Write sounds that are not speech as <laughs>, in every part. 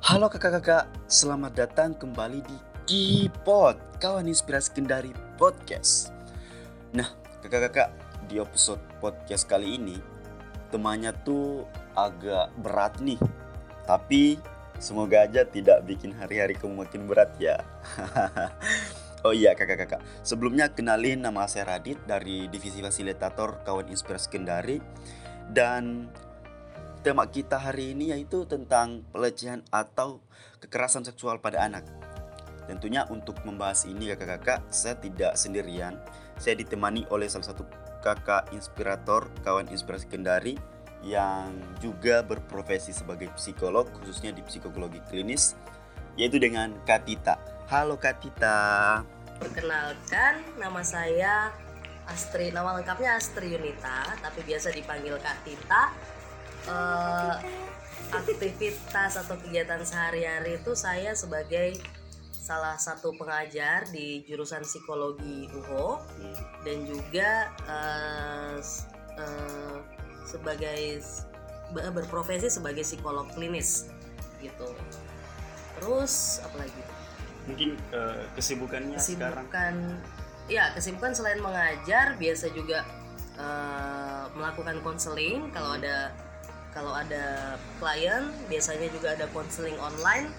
Halo kakak-kakak, selamat datang kembali di Kipot, kawan inspirasi Kendari Podcast. Nah, kakak-kakak, di episode podcast kali ini, temanya tuh agak berat nih. Tapi semoga aja tidak bikin hari-hari kamu makin berat ya. <laughs> oh iya kakak-kakak, sebelumnya kenalin nama saya Radit dari Divisi Fasilitator Kawan Inspirasi Kendari. Dan tema kita hari ini yaitu tentang pelecehan atau kekerasan seksual pada anak. Tentunya untuk membahas ini kakak-kakak, saya tidak sendirian. Saya ditemani oleh salah satu kakak inspirator kawan inspirasi Kendari yang juga berprofesi sebagai psikolog khususnya di psikologi klinis yaitu dengan Katita. Halo Katita. Perkenalkan, nama saya Astri. Nama lengkapnya Astri Yunita, tapi biasa dipanggil Kak Eh, aktivitas atau kegiatan sehari-hari itu saya sebagai salah satu pengajar di jurusan psikologi UHO dan juga s- eh, sebagai be- berprofesi sebagai psikolog klinis gitu. Terus apa lagi? Mungkin eh, kesibukannya sekarang kesibukan ya kesibukan selain mengajar biasa juga eh, melakukan konseling kalau ada kalau ada klien biasanya juga ada konseling online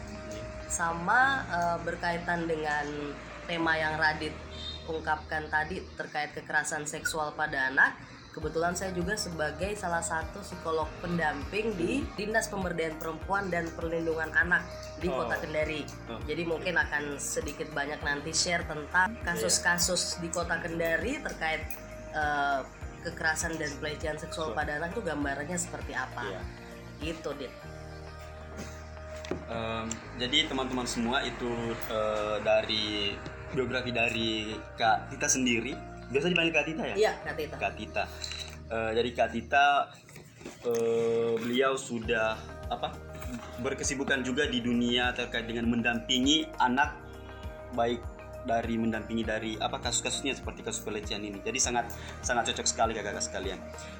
sama eh, berkaitan dengan tema yang Radit ungkapkan tadi terkait kekerasan seksual pada anak. Kebetulan saya juga sebagai salah satu psikolog pendamping di Dinas Pemberdayaan Perempuan dan Perlindungan Anak di Oh. Kota Kendari. Oh, jadi mungkin akan sedikit banyak nanti share tentang kasus-kasus di Kota Kendari terkait eh, kekerasan dan pelecehan seksual Seksual. pada anak itu gambarannya seperti apa. Iya. Gitu, Dit. Em, jadi teman-teman semua itu eh, dari biografi dari Kak Tita sendiri. Biasa dipanggil Kak Tita ya? Iya, Kak Tita. Kak Tita. Eh, dari Kak Tita eh, beliau sudah apa? berkesibukan juga di dunia terkait dengan mendampingi anak baik dari mendampingi dari apa kasus-kasusnya seperti kasus pelecehan ini. Jadi sangat sangat cocok sekali kakak-kakak sekalian.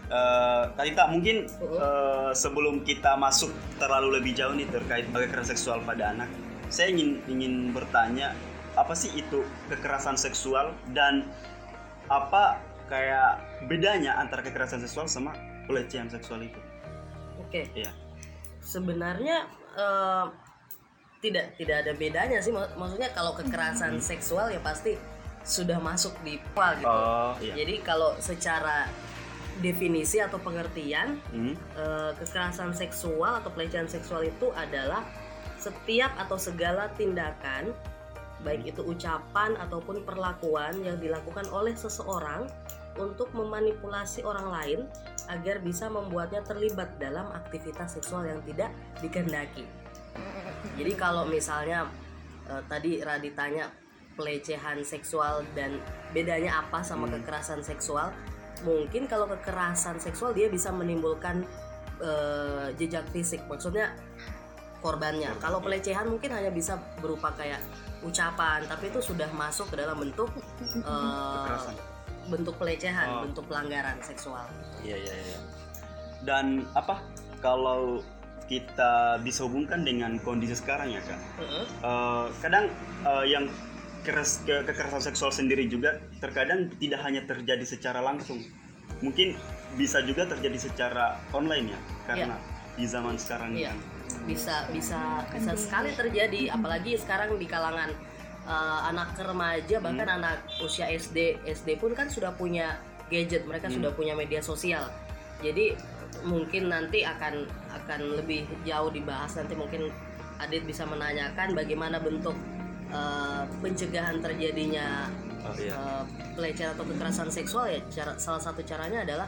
Eh, Kak Tita mungkin eh, sebelum kita masuk terlalu lebih jauh nih terkait kekerasan seksual pada anak, saya ingin ingin bertanya apa sih itu kekerasan seksual dan apa kayak bedanya antara kekerasan seksual sama pelecehan seksual itu? Oke. Iya. Sebenarnya eh, tidak tidak ada bedanya sih. Mak- Maksudnya kalau kekerasan seksual ya pasti sudah masuk di PA gitu. Oh iya. Jadi kalau secara definisi atau pengertian Hmm. eh, kekerasan seksual atau pelecehan seksual itu adalah setiap atau segala tindakan baik itu ucapan ataupun perlakuan yang dilakukan oleh seseorang untuk memanipulasi orang lain agar bisa membuatnya terlibat dalam aktivitas seksual yang tidak dikehendaki. Jadi kalau misalnya eh, tadi Radit tanya pelecehan seksual dan bedanya apa sama Hmm. kekerasan seksual, mungkin kalau kekerasan seksual dia bisa menimbulkan eh, jejak fisik, maksudnya korbannya. Kalau pelecehan mungkin hanya bisa berupa kayak ucapan, tapi itu sudah masuk ke dalam bentuk Kekerasan. bentuk pelecehan, Oh. bentuk pelanggaran seksual. Iya iya iya. Dan apa kalau kita bisa hubungkan dengan kondisi sekarang ya kak? Heeh. Eh, kadang eh, yang keras ke- kekerasan seksual sendiri juga terkadang tidak hanya terjadi secara langsung, mungkin bisa juga terjadi secara online ya karena di zaman sekarang ini Iya. kan. bisa bisa bisa sekali terjadi apalagi sekarang di kalangan uh, anak remaja bahkan Hmm. anak usia SD SD pun kan sudah punya gadget mereka Hmm. sudah punya media sosial jadi mungkin nanti akan akan lebih jauh dibahas. Nanti mungkin Adit bisa menanyakan bagaimana bentuk uh, pencegahan terjadinya Oh, iya. uh, pelecehan atau kekerasan seksual ya. Cara salah satu caranya adalah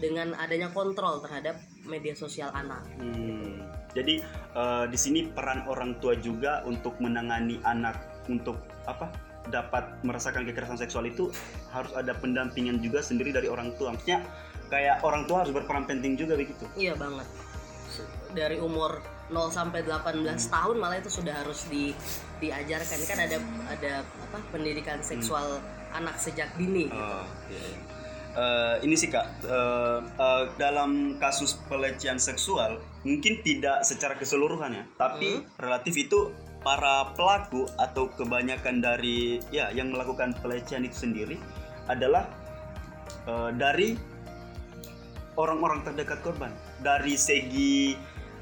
dengan adanya kontrol terhadap media sosial anak. Hmm, jadi eh, di sini peran orang tua juga untuk menangani anak untuk apa? Dapat merasakan kekerasan seksual itu harus ada pendampingan juga sendiri dari orang tua. Maksudnya kayak orang tua harus berperan penting juga begitu. Iya banget. Dari umur 0 sampai 18 tahun malah itu sudah harus di diajarkan kan ada ada apa pendidikan seksual anak sejak dini. Oh, iya, iya. Eh, ini sih kak, eh, eh, dalam kasus pelecehan seksual mungkin tidak secara keseluruhan ya, tapi Hmm. relatif itu para pelaku atau kebanyakan dari ya yang melakukan pelecehan itu sendiri adalah eh, dari orang-orang terdekat korban. Dari segi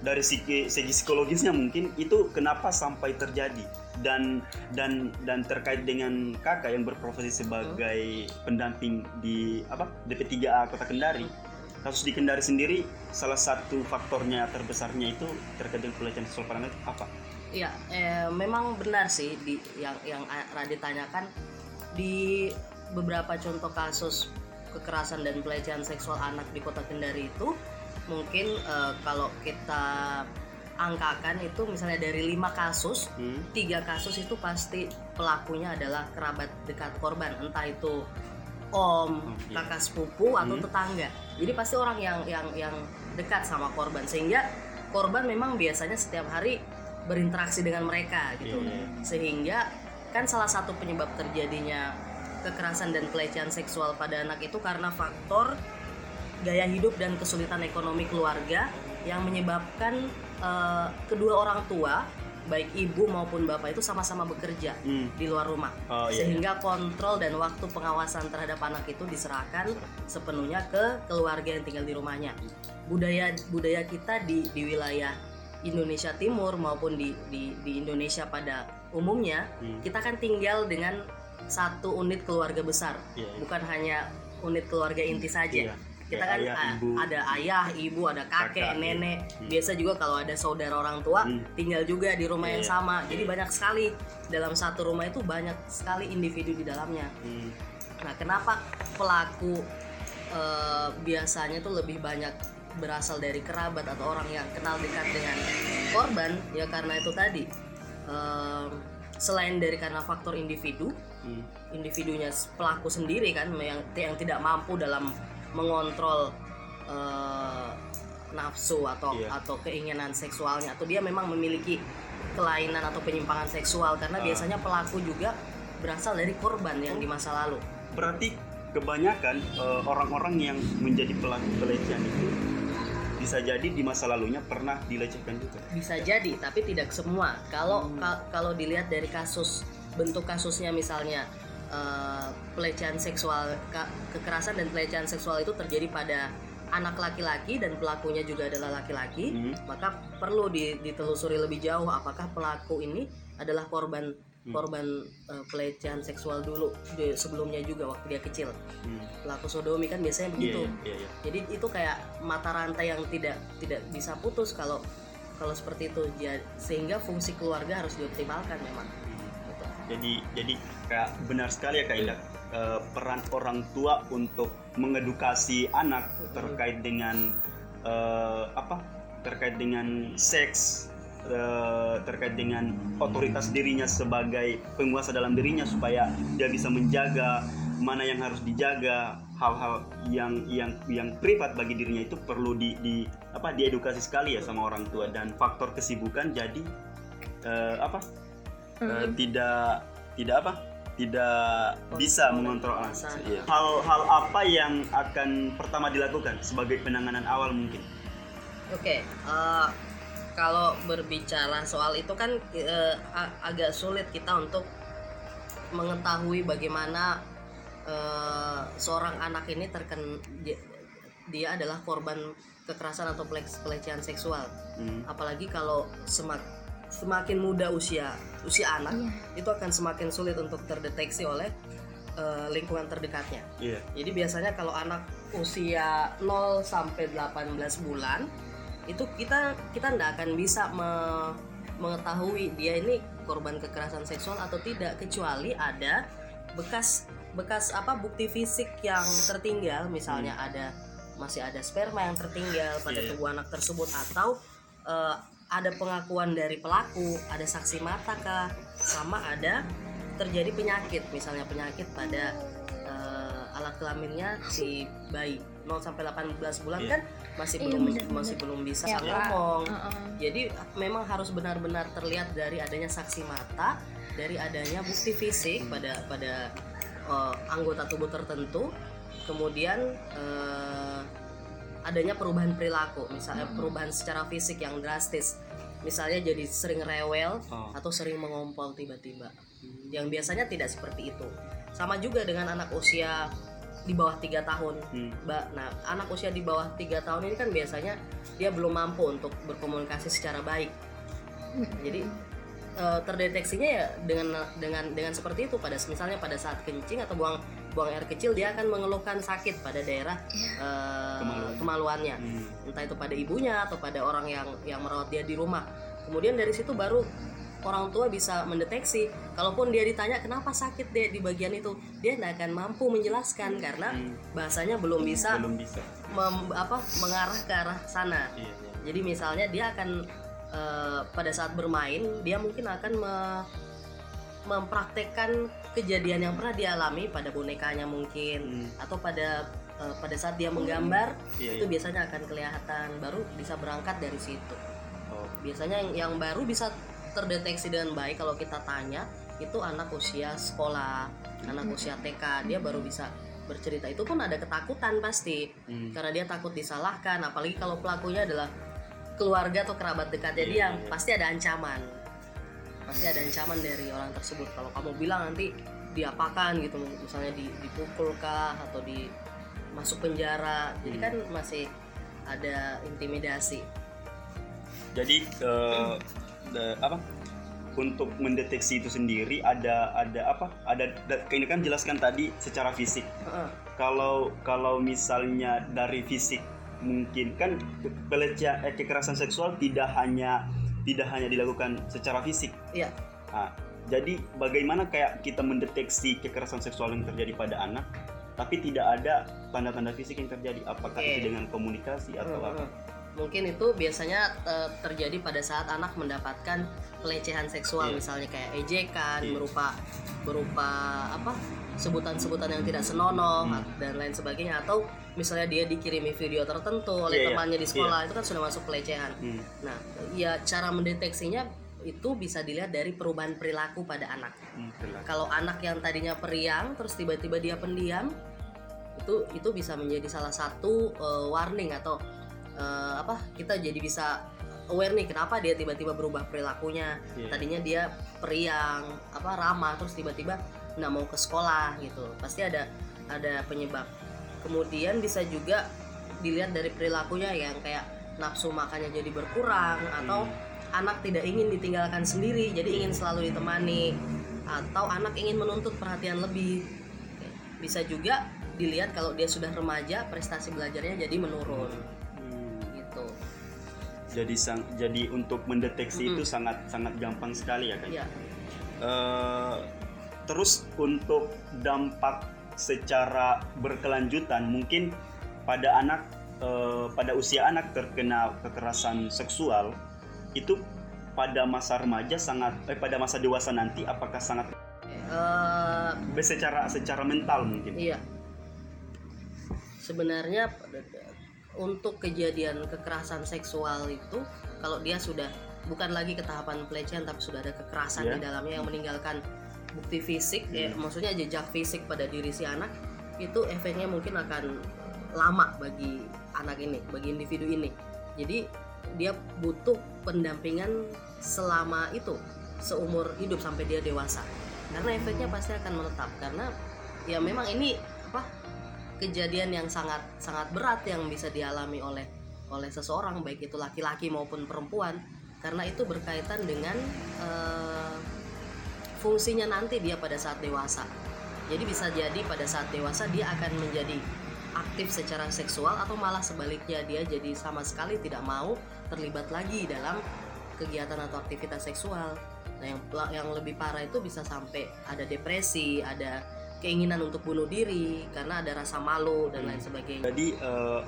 dari segi, segi psikologisnya mungkin itu kenapa sampai terjadi dan dan dan terkait dengan kakak yang berprofesi sebagai pendamping di apa DP3A Kota Kendari kasus di Kendari sendiri salah satu faktornya terbesarnya itu terkait dengan pelecehan seksual apa? Iya, eh, memang benar sih di yang yang Radit tanyakan di beberapa contoh kasus kekerasan dan pelecehan seksual anak di Kota Kendari itu mungkin eh, kalau kita angkakan itu misalnya dari lima kasus Hmm? tiga kasus itu pasti pelakunya adalah kerabat dekat korban entah itu om iya. kakak sepupu atau Hmm. tetangga jadi pasti orang yang yang yang dekat sama korban sehingga korban memang biasanya setiap hari berinteraksi dengan mereka gitu Iya. sehingga kan salah satu penyebab terjadinya kekerasan dan pelecehan seksual pada anak itu karena faktor gaya hidup dan kesulitan ekonomi keluarga yang menyebabkan eh, kedua orang tua baik ibu maupun bapak itu sama-sama bekerja Hmm. di luar rumah Oh iya. sehingga kontrol dan waktu pengawasan terhadap anak itu diserahkan sepenuhnya ke keluarga yang tinggal di rumahnya budaya budaya kita di di wilayah Indonesia Timur maupun di di, di Indonesia pada umumnya Hmm. kita kan tinggal dengan satu unit keluarga besar Iya, iya. bukan hanya unit keluarga inti saja Iya. kita kan ayah, a- ibu. ada ayah ibu ada kakek Kakak, iya. nenek Hmm. biasa juga kalau ada saudara orang tua Hmm. tinggal juga di rumah yang sama jadi banyak sekali dalam satu rumah itu banyak sekali individu di dalamnya Hmm. nah kenapa pelaku eh, biasanya tuh lebih banyak berasal dari kerabat atau orang yang kenal dekat dengan korban ya karena itu tadi em, selain dari karena faktor individu Hmm. individunya pelaku sendiri kan yang yang tidak mampu dalam mengontrol eh, nafsu atau Iya. atau keinginan seksualnya atau dia memang memiliki kelainan atau penyimpangan seksual karena Ah. biasanya pelaku juga berasal dari korban yang di masa lalu. Berarti kebanyakan eh, orang-orang yang menjadi pelaku pelecehan itu bisa jadi di masa lalunya pernah dilecehkan juga. Bisa jadi tapi tidak semua. Kalau Hmm. ka- kalau dilihat dari kasus bentuk kasusnya misalnya eh, pelecehan seksual kekerasan dan pelecehan seksual itu terjadi pada anak laki-laki dan pelakunya juga adalah laki-laki. Hmm. maka perlu di- ditelusuri lebih jauh apakah pelaku ini adalah korban Hmm. korban eh, pelecehan seksual dulu di- sebelumnya juga waktu dia kecil Hmm. pelaku sodomi kan biasanya Iya, begitu iya, iya. jadi itu kayak mata rantai yang tidak tidak bisa putus kalau kalau seperti itu Ja- sehingga fungsi keluarga harus dioptimalkan memang. Jadi jadi kayak benar sekali ya Kak Indah eh, peran orang tua untuk mengedukasi anak terkait dengan eh, apa? terkait dengan seks eh, terkait dengan otoritas dirinya sebagai penguasa dalam dirinya supaya dia bisa menjaga mana yang harus dijaga. Hal-hal yang yang yang privat bagi dirinya itu perlu di, di apa diedukasi sekali ya sama orang tua. Dan faktor kesibukan jadi eh, apa? Eh, tidak tidak apa tidak bisa mengontrol anak. pengawasan. Iya. Hal-hal apa yang akan pertama dilakukan sebagai penanganan awal mungkin? Oke, eh, kalau berbicara soal itu kan a- agak sulit kita untuk mengetahui bagaimana eh, seorang anak ini terken dia, dia adalah korban kekerasan atau pelec- pelecehan seksual. Hmm. Apalagi kalau semak, semakin muda usia usia anak itu akan semakin sulit untuk terdeteksi oleh eh, lingkungan terdekatnya. Iya. Jadi biasanya kalau anak usia 0 sampai 18 bulan itu kita kita nggak akan bisa me- mengetahui dia ini korban kekerasan seksual atau tidak kecuali ada bekas bekas apa bukti fisik yang tertinggal misalnya ada masih ada sperma yang tertinggal pada Iya. tubuh anak tersebut atau eh, ada pengakuan dari pelaku ada saksi mata kah sama ada terjadi penyakit misalnya penyakit pada eh, alat kelaminnya si bayi 0 sampai 18 bulan Iya. kan masih Iya, belum bener-bener. masih belum bisa Ya, ngomong Heeh. jadi memang harus benar-benar terlihat dari adanya saksi mata dari adanya bukti fisik pada pada eh, anggota tubuh tertentu kemudian eh, adanya perubahan perilaku, misalnya perubahan secara fisik yang drastis. Misalnya jadi sering rewel Oh. atau sering mengompol tiba-tiba. Yang biasanya tidak seperti itu. Sama juga dengan anak usia di bawah tiga tahun. Hmm. Nah anak usia di bawah tiga tahun ini kan biasanya dia belum mampu untuk berkomunikasi secara baik. Jadi eh, terdeteksinya ya dengan dengan dengan seperti itu pada misalnya pada saat kencing atau buang buang air kecil dia akan mengeluhkan sakit pada daerah Kemaluan. kemaluannya Hmm. entah itu pada ibunya atau pada orang yang yang merawat dia di rumah kemudian dari situ baru orang tua bisa mendeteksi kalaupun dia ditanya kenapa sakit deh di bagian itu dia tidak akan mampu menjelaskan karena Hmm. bahasanya belum bisa belum bisa mem- apa mengarah ke arah sana iya, iya. jadi misalnya dia akan eh, pada saat bermain dia mungkin akan me- mempraktekkan kejadian yang pernah dialami pada bonekanya mungkin Hmm. atau pada eh, pada saat dia menggambar Iya, itu iya. biasanya akan kelihatan baru bisa berangkat dari situ Oh. biasanya yang, yang baru bisa terdeteksi dengan baik kalau kita tanya itu anak usia sekolah anak usia TK dia baru bisa bercerita itu pun ada ketakutan pasti Hmm. karena dia takut disalahkan apalagi kalau pelakunya adalah keluarga atau kerabat dekatnya Iya, dia iya. pasti ada ancaman pasti ada ancaman dari orang tersebut kalau kamu bilang nanti diapakan gitu misalnya di, dipukul kah atau di masuk penjara jadi Hmm. kan masih ada intimidasi Jadi eh, de- apa? Untuk mendeteksi itu sendiri ada ada apa? Ada da- ini kan jelaskan tadi secara fisik. Heeh. Kalau kalau misalnya dari fisik mungkin kan pelecehan eh, kekerasan seksual tidak hanya tidak hanya dilakukan secara fisik. Iya. Nah, jadi bagaimana kayak kita mendeteksi kekerasan seksual yang terjadi pada anak tapi tidak ada tanda-tanda fisik yang terjadi apakah Oke. itu dengan komunikasi atau Heeh, apa? Mungkin itu biasanya eh, terjadi pada saat anak mendapatkan pelecehan seksual Iya. misalnya kayak ejekan Iya. berupa berupa apa sebutan-sebutan yang tidak senonoh Hmm. dan lain sebagainya atau misalnya dia dikirimi video tertentu oleh Iya, iya. temannya di sekolah itu kan sudah masuk pelecehan Hmm. nah ya cara mendeteksinya itu bisa dilihat dari perubahan perilaku pada anak Hmm, kalau anak yang tadinya periang terus tiba-tiba dia pendiam itu itu bisa menjadi salah satu eh, warning atau eh, apa kita jadi bisa aware nih kenapa dia tiba-tiba berubah perilakunya Iya. tadinya dia periang apa ramah terus tiba-tiba nggak mau ke sekolah gitu pasti ada ada penyebab kemudian bisa juga dilihat dari perilakunya yang kayak nafsu makannya jadi berkurang atau Hmm. anak tidak ingin ditinggalkan sendiri jadi ingin selalu ditemani atau anak ingin menuntut perhatian lebih bisa juga dilihat kalau dia sudah remaja prestasi belajarnya jadi menurun Hmm. Jadi sang jadi untuk mendeteksi Mm-mm. itu sangat sangat gampang sekali ya kan ya Eh, terus untuk dampak secara berkelanjutan mungkin pada anak eh, pada usia anak terkena kekerasan seksual itu pada masa remaja sangat eh pada masa dewasa nanti apakah sangat Eh, secara secara mental mungkin Iya. Sebenarnya untuk kejadian kekerasan seksual itu kalau dia sudah bukan lagi ke tahapan pelecehan tapi sudah ada kekerasan Iya. di dalamnya yang meninggalkan bukti fisik, ya, Hmm. maksudnya jejak fisik pada diri si anak itu efeknya mungkin akan lama bagi anak ini, bagi individu ini. Jadi dia butuh pendampingan selama itu seumur hidup sampai dia dewasa karena efeknya pasti akan menetap karena ya memang ini apa kejadian yang sangat sangat berat yang bisa dialami oleh oleh seseorang baik itu laki-laki maupun perempuan karena itu berkaitan dengan eh, fungsinya nanti dia pada saat dewasa jadi bisa jadi pada saat dewasa dia akan menjadi aktif secara seksual atau malah sebaliknya dia jadi sama sekali tidak mau terlibat lagi dalam kegiatan atau aktivitas seksual. Nah, yang yang lebih parah itu bisa sampai ada depresi, ada keinginan untuk bunuh diri karena ada rasa malu dan lain sebagainya. jadi eh,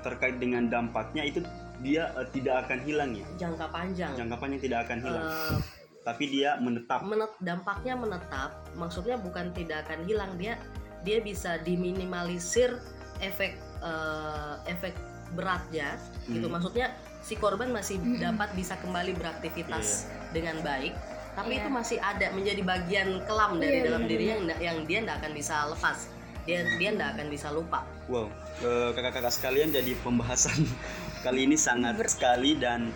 terkait dengan dampaknya itu dia eh, tidak akan hilang ya Jangka panjang. jangka panjang tidak akan hilang Eh, tapi dia menetap menet, dampaknya menetap, maksudnya bukan tidak akan hilang dia dia bisa diminimalisir efek eh, efek beratnya gitu. Hmm. Maksudnya si korban masih Mm-mm. dapat bisa kembali beraktivitas dengan baik, tapi Iya. itu masih ada menjadi bagian kelam dari Iya, dalam iya, dirinya yang, yang dia tidak akan bisa lepas. dia dia nggak akan bisa lupa Wow, eh, kakak-kakak sekalian jadi pembahasan <laughs> kali ini sangat sekali dan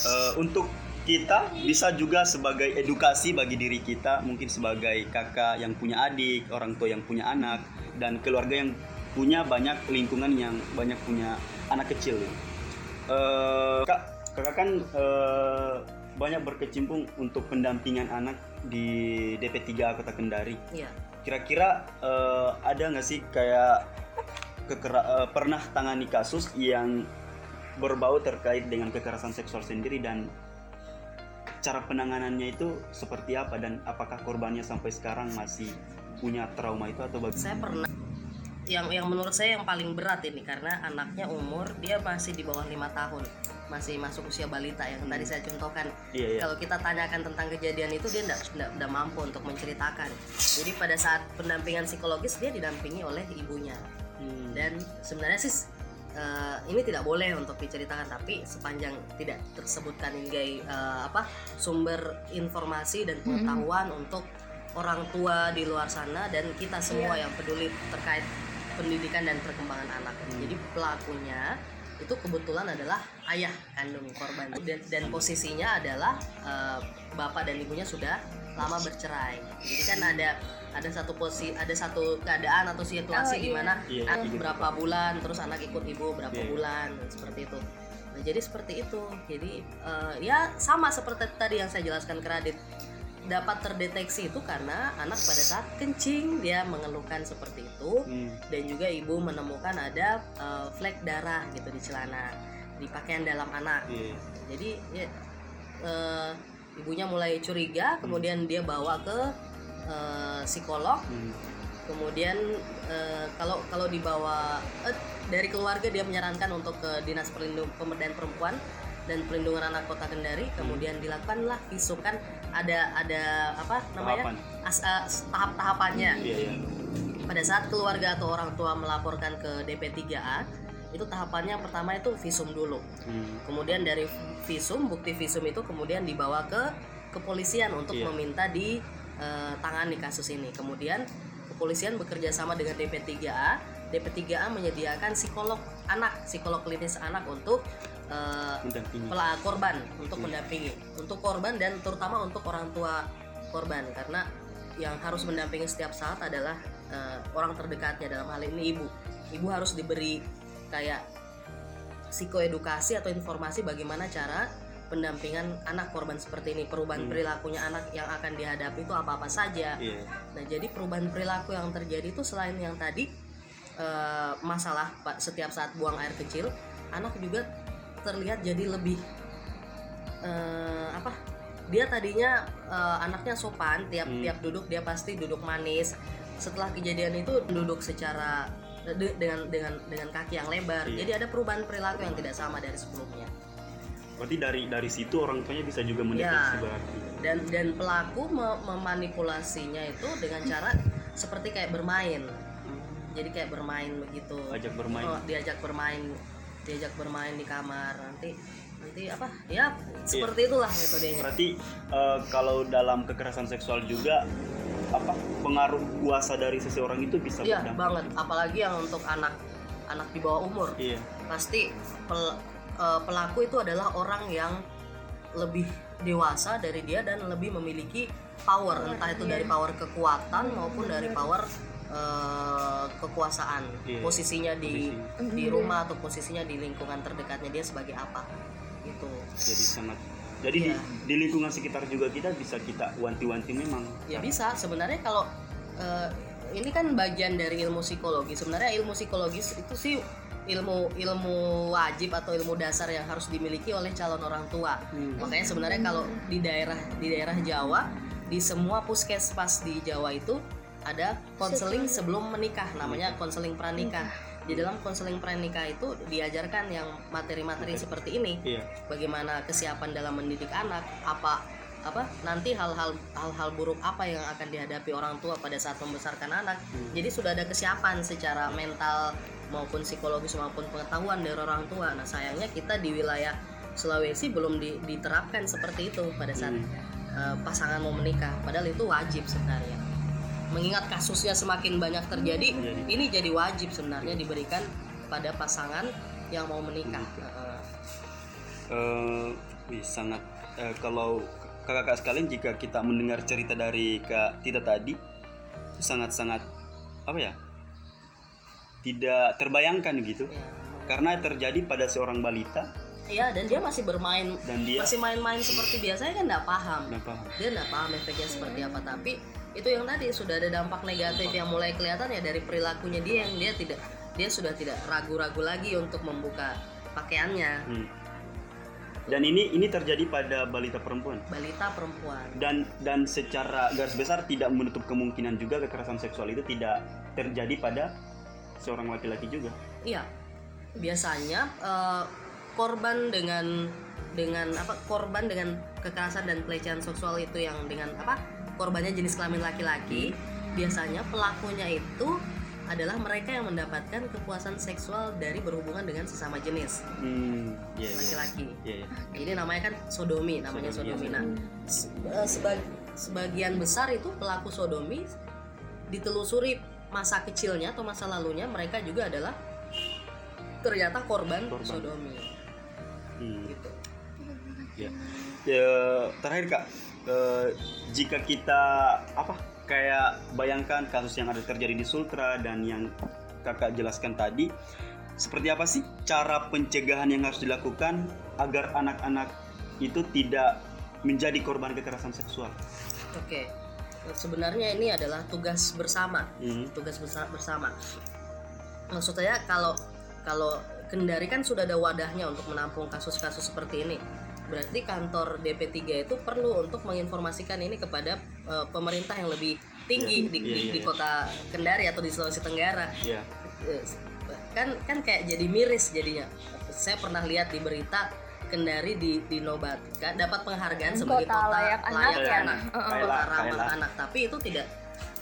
eh, untuk kita bisa juga sebagai edukasi bagi diri kita, mungkin sebagai kakak yang punya adik, orang tua yang punya anak, dan keluarga yang punya banyak lingkungan yang banyak punya anak kecil. Eh, kak, kakak kan eh, banyak berkecimpung untuk pendampingan anak di DP3 Kota Kendari. Iya. Kira-kira eh, ada nggak sih kayak kekera- eh, pernah tangani kasus yang berbau terkait dengan kekerasan seksual sendiri dan cara penanganannya itu seperti apa dan apakah korbannya sampai sekarang masih punya trauma itu atau bagaimana? saya pernah yang yang menurut saya yang paling berat ini karena anaknya umur dia masih di bawah lima tahun masih masuk usia balita yang tadi saya contohkan. Iya iya. kalau kita tanyakan tentang kejadian itu dia tidak mampu untuk menceritakan. Jadi pada saat pendampingan psikologis dia didampingi oleh ibunya. Hmm. dan sebenarnya sih eh, ini tidak boleh untuk diceritakan tapi sepanjang tidak tersebutkan hingga eh, apa sumber informasi dan pengetahuan untuk orang tua di luar sana dan kita semua yang peduli terkait pendidikan dan perkembangan anak. Jadi pelakunya itu kebetulan adalah ayah kandung korban dan, dan posisinya adalah eh, bapak dan ibunya sudah lama bercerai jadi kan ada ada satu posisi ada satu keadaan atau situasi Oh, di iya. mana Iya, anak iya. berapa bulan terus anak ikut ibu berapa Iya. bulan dan seperti itu nah jadi seperti itu jadi eh, ya sama seperti tadi yang saya jelaskan ke Radit dapat terdeteksi itu karena anak pada saat kencing dia mengeluhkan seperti itu Hmm. dan juga ibu menemukan ada eh, flek darah gitu di celana di pakaian dalam anak Iya. jadi ya, eh, ibunya mulai curiga kemudian dia bawa ke eh, psikolog Hmm. kemudian eh, kalau kalau dibawa eh, dari keluarga dia menyarankan untuk ke dinas perlindung pemberdayaan perempuan dan perlindungan anak kota Kendari kemudian dilakukanlah visum kan ada ada apa namanya Tahapan. As- eh, tahap-tahapannya Iya iya. pada saat keluarga atau orang tua melaporkan ke DP3A itu tahapannya yang pertama itu visum dulu Hmm. kemudian dari visum bukti visum itu kemudian dibawa ke kepolisian untuk Iya. meminta di eh, tangani kasus ini kemudian kepolisian bekerja sama dengan DP3A DP3A menyediakan psikolog anak psikolog klinis anak untuk eh, Mendampingi. pela- korban untuk Hmm. mendampingi untuk korban dan terutama untuk orang tua korban karena yang harus mendampingi setiap saat adalah eh, orang terdekatnya dalam hal ini ibu ibu harus diberi kayak psikoedukasi atau informasi bagaimana cara pendampingan anak korban seperti ini perubahan Hmm. perilakunya anak yang akan dihadapi itu apa apa saja Iya. Nah, jadi perubahan perilaku yang terjadi itu selain yang tadi eh, masalah Pak setiap saat buang air kecil, anak juga terlihat jadi lebih eh, apa? Dia tadinya eh, anaknya sopan, tiap Hmm. tiap duduk dia pasti duduk manis. Setelah kejadian itu duduk secara de- dengan dengan dengan kaki yang lebar. Iya. Jadi ada perubahan perilaku yang tidak sama dari sebelumnya. Berarti dari dari situ orang tuanya bisa juga mendeteksi Ya. berarti. dan dan pelaku me- memanipulasinya itu dengan cara seperti kayak bermain jadi kayak bermain begitu. Ajak bermain. Oh, diajak bermain diajak bermain di kamar. Nanti nanti apa? Ya seperti itulah metodenya. Berarti eh, kalau dalam kekerasan seksual juga apa pengaruh kuasa dari seseorang itu bisa iya berdampak. banget. Apalagi yang untuk anak anak di bawah umur. Iya. pasti pel- eh, pelaku itu adalah orang yang lebih dewasa dari dia dan lebih memiliki power. Entah itu dari power kekuatan maupun dari power eh, kekuasaan Iya. posisinya di Posisi. di rumah atau posisinya di lingkungan terdekatnya dia sebagai apa gitu Jadi sangat jadi di, Iya. di lingkungan sekitar juga kita bisa kita wanti-wanti memang. ya bisa sebenarnya kalau eh, ini kan bagian dari ilmu psikologi sebenarnya ilmu psikologis itu sih ilmu ilmu wajib atau ilmu dasar yang harus dimiliki oleh calon orang tua Hmm. makanya sebenarnya kalau di daerah di daerah Jawa di semua puskesmas di Jawa itu ada konseling sebelum menikah namanya konseling pranikah. Di dalam konseling pranikah itu diajarkan yang materi-materi seperti ini. Iya. bagaimana kesiapan dalam mendidik anak apa apa nanti hal-hal hal-hal buruk apa yang akan dihadapi orang tua pada saat membesarkan anak. Hmm. jadi sudah ada kesiapan secara mental maupun psikologis maupun pengetahuan dari orang tua. Nah sayangnya kita di wilayah Sulawesi belum di- diterapkan seperti itu pada saat Hmm. eh, pasangan mau menikah. Padahal itu wajib sebenarnya mengingat kasusnya semakin banyak terjadi ini jadi wajib sebenarnya diberikan pada pasangan yang mau menikah. Eh, wih, sangat eh, kalau kakak-kakak sekalian jika kita mendengar cerita dari Kak Tita tadi sangat-sangat apa ya? Tidak terbayangkan gitu. Ya. Karena terjadi pada seorang balita Iya, dan dia masih bermain dan dia masih main-main seperti biasanya kan nggak paham Nggak paham. dia nggak paham efeknya seperti apa tapi itu yang tadi sudah ada dampak negatif yang mulai kelihatan ya dari perilakunya dia yang dia tidak dia sudah tidak ragu-ragu lagi untuk membuka pakaiannya Hmm. Dan ini ini terjadi pada balita perempuan. balita perempuan dan dan secara garis besar tidak menutup kemungkinan juga kekerasan seksual itu tidak terjadi pada seorang laki-laki juga. iya biasanya eh, korban dengan dengan apa korban dengan kekerasan dan pelecehan seksual itu yang dengan apa korbannya jenis kelamin laki-laki biasanya pelakunya itu adalah mereka yang mendapatkan kepuasan seksual dari berhubungan dengan sesama jenis Hmm, iya, iya. laki-laki. Iya, iya. Ini namanya kan sodomi, namanya Sodomi, sodomi. Nah, se- eh, sebag- sebagian besar itu pelaku sodomi ditelusuri masa kecilnya atau masa lalunya mereka juga adalah ternyata korban, Korban. sodomi Hmm, gitu. iya. Ya, terakhir kak, eh, jika kita apa kayak bayangkan kasus yang ada terjadi di Sultra dan yang kakak jelaskan tadi, seperti apa sih cara pencegahan yang harus dilakukan agar anak-anak itu tidak menjadi korban kekerasan seksual? Oke. Sebenarnya ini adalah tugas bersama. Hmm. tugas bersama. Maksud saya kalau kalau Kendari kan sudah ada wadahnya untuk menampung kasus-kasus seperti ini. Berarti kantor DP3 itu perlu untuk menginformasikan ini kepada eh, pemerintah yang lebih tinggi Iya, di, iya, di, iya, di iya. kota Kendari atau di Sulawesi Tenggara. Ya. Eh, Kan kan kayak jadi miris jadinya. Saya pernah lihat di berita Kendari di dinobatkan dapat penghargaan sebagai Kota kota layak anak layak ya. anak, Kaila, kota ramah Kaila. anak. Tapi itu tidak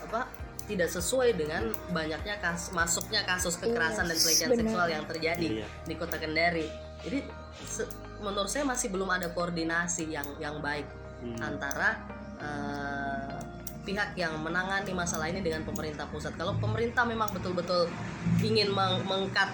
apa tidak sesuai dengan banyaknya kas, masuknya kasus kekerasan dan Yes, pelecehan benar. seksual yang terjadi Iya. di kota Kendari. Jadi se- menurut saya masih belum ada koordinasi yang yang baik Hmm. antara eh, pihak yang menangani masalah ini dengan pemerintah pusat. Kalau pemerintah memang betul-betul ingin meng- mengkat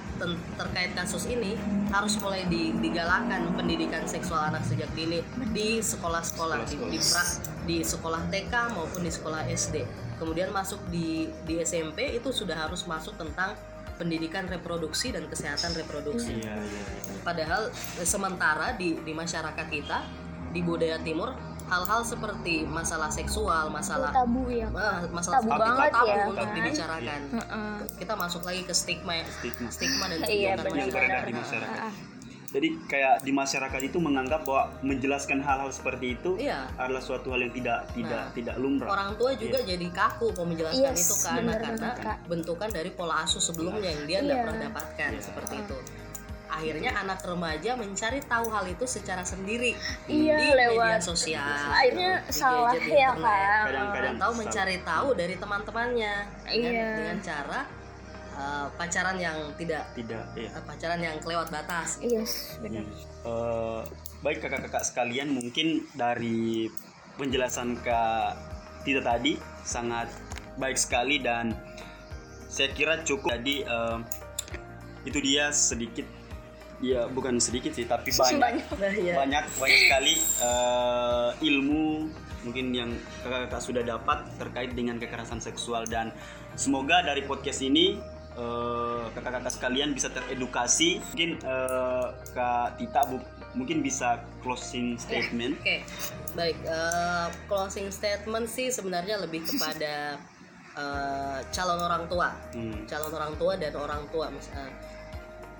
terkait kasus ini, harus mulai di- digalakan pendidikan seksual anak sejak dini di sekolah-sekolah, di, di, pra- di sekolah TK maupun di sekolah SD. Kemudian masuk di di SMP itu sudah harus masuk tentang pendidikan reproduksi dan kesehatan reproduksi. Iya, iya. Padahal eh, sementara di di masyarakat kita di budaya timur hal-hal seperti masalah seksual, masalah tabu ya ah, masalah Tabu itu banget tabu ya, untuk kan? dibicarakan. Heeh. Kita masuk lagi ke stigma ya, Stigma. stigma dan Iya, yang beredar di masyarakat. Ah, Jadi kayak di masyarakat itu menganggap bahwa menjelaskan hal-hal seperti itu Iya. adalah suatu hal yang tidak tidak Nah, tidak lumrah. Orang tua juga jadi kaku mau menjelaskan Yes, itu ke anak benar karena banget, Kak. bentukan dari pola asuh sebelumnya yang dia nggak Iya. pernah dapatkan Iya. seperti itu. Akhirnya anak remaja mencari tahu hal itu secara sendiri Iya, di lewat- media sosial, akhirnya di salah ya kan Kadang-kadang atau salah. mencari tahu dari teman-temannya dengan, Iya. dengan cara uh, pacaran yang tidak Tidak, ya. uh, pacaran yang kelewat batas gitu. yes benar Eh, baik kakak-kakak sekalian, mungkin dari penjelasan Kak Tita tadi sangat baik sekali dan saya kira cukup. Jadi eh, itu dia sedikit, ya bukan sedikit sih, tapi <laughs> banyak Nah, iya. banyak banyak sekali eh, ilmu mungkin yang kakak-kakak sudah dapat terkait dengan kekerasan seksual dan semoga dari podcast ini eh, kakak-kakak sekalian bisa teredukasi mungkin eh, kak Tita bu- mungkin bisa closing statement Oke, baik. eh, closing statement sih sebenarnya lebih kepada <laughs> eh, calon orang tua, Hmm, calon orang tua dan orang tua. Mis- eh,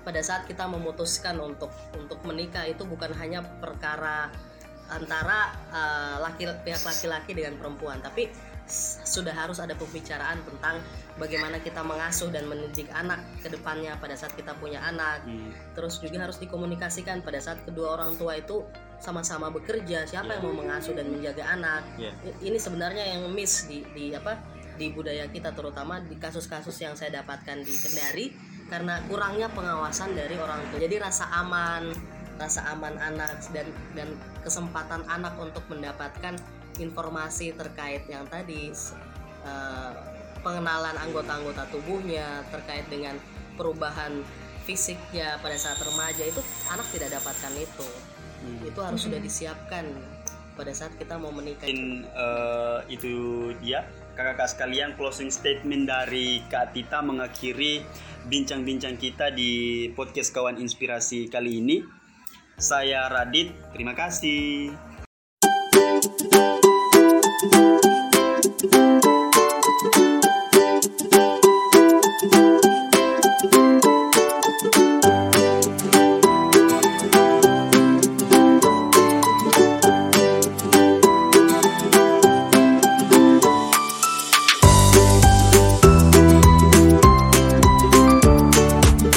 pada saat kita memutuskan untuk untuk menikah itu bukan hanya perkara antara eh, laki pihak laki-laki dengan perempuan, tapi sudah harus ada pembicaraan tentang bagaimana kita mengasuh dan mendidik anak ke depannya pada saat kita punya anak. Hmm, terus juga harus dikomunikasikan pada saat kedua orang tua itu sama-sama bekerja siapa yang mau mengasuh dan menjaga anak. I- ini sebenarnya yang miss di di apa di budaya kita terutama di kasus-kasus yang saya dapatkan di Kendari karena kurangnya pengawasan dari orang tua. Jadi rasa aman rasa aman anak dan dan kesempatan anak untuk mendapatkan informasi terkait yang tadi eh, pengenalan anggota-anggota tubuhnya terkait dengan perubahan fisiknya pada saat remaja itu anak tidak dapatkan itu Hmm. itu harus sudah disiapkan pada saat kita mau menikah Mungkin eh, itu dia kakak-kakak sekalian closing statement dari Kak Tita mengakhiri bincang-bincang kita di podcast kawan inspirasi kali ini. Saya Radit, terima kasih. 嗯。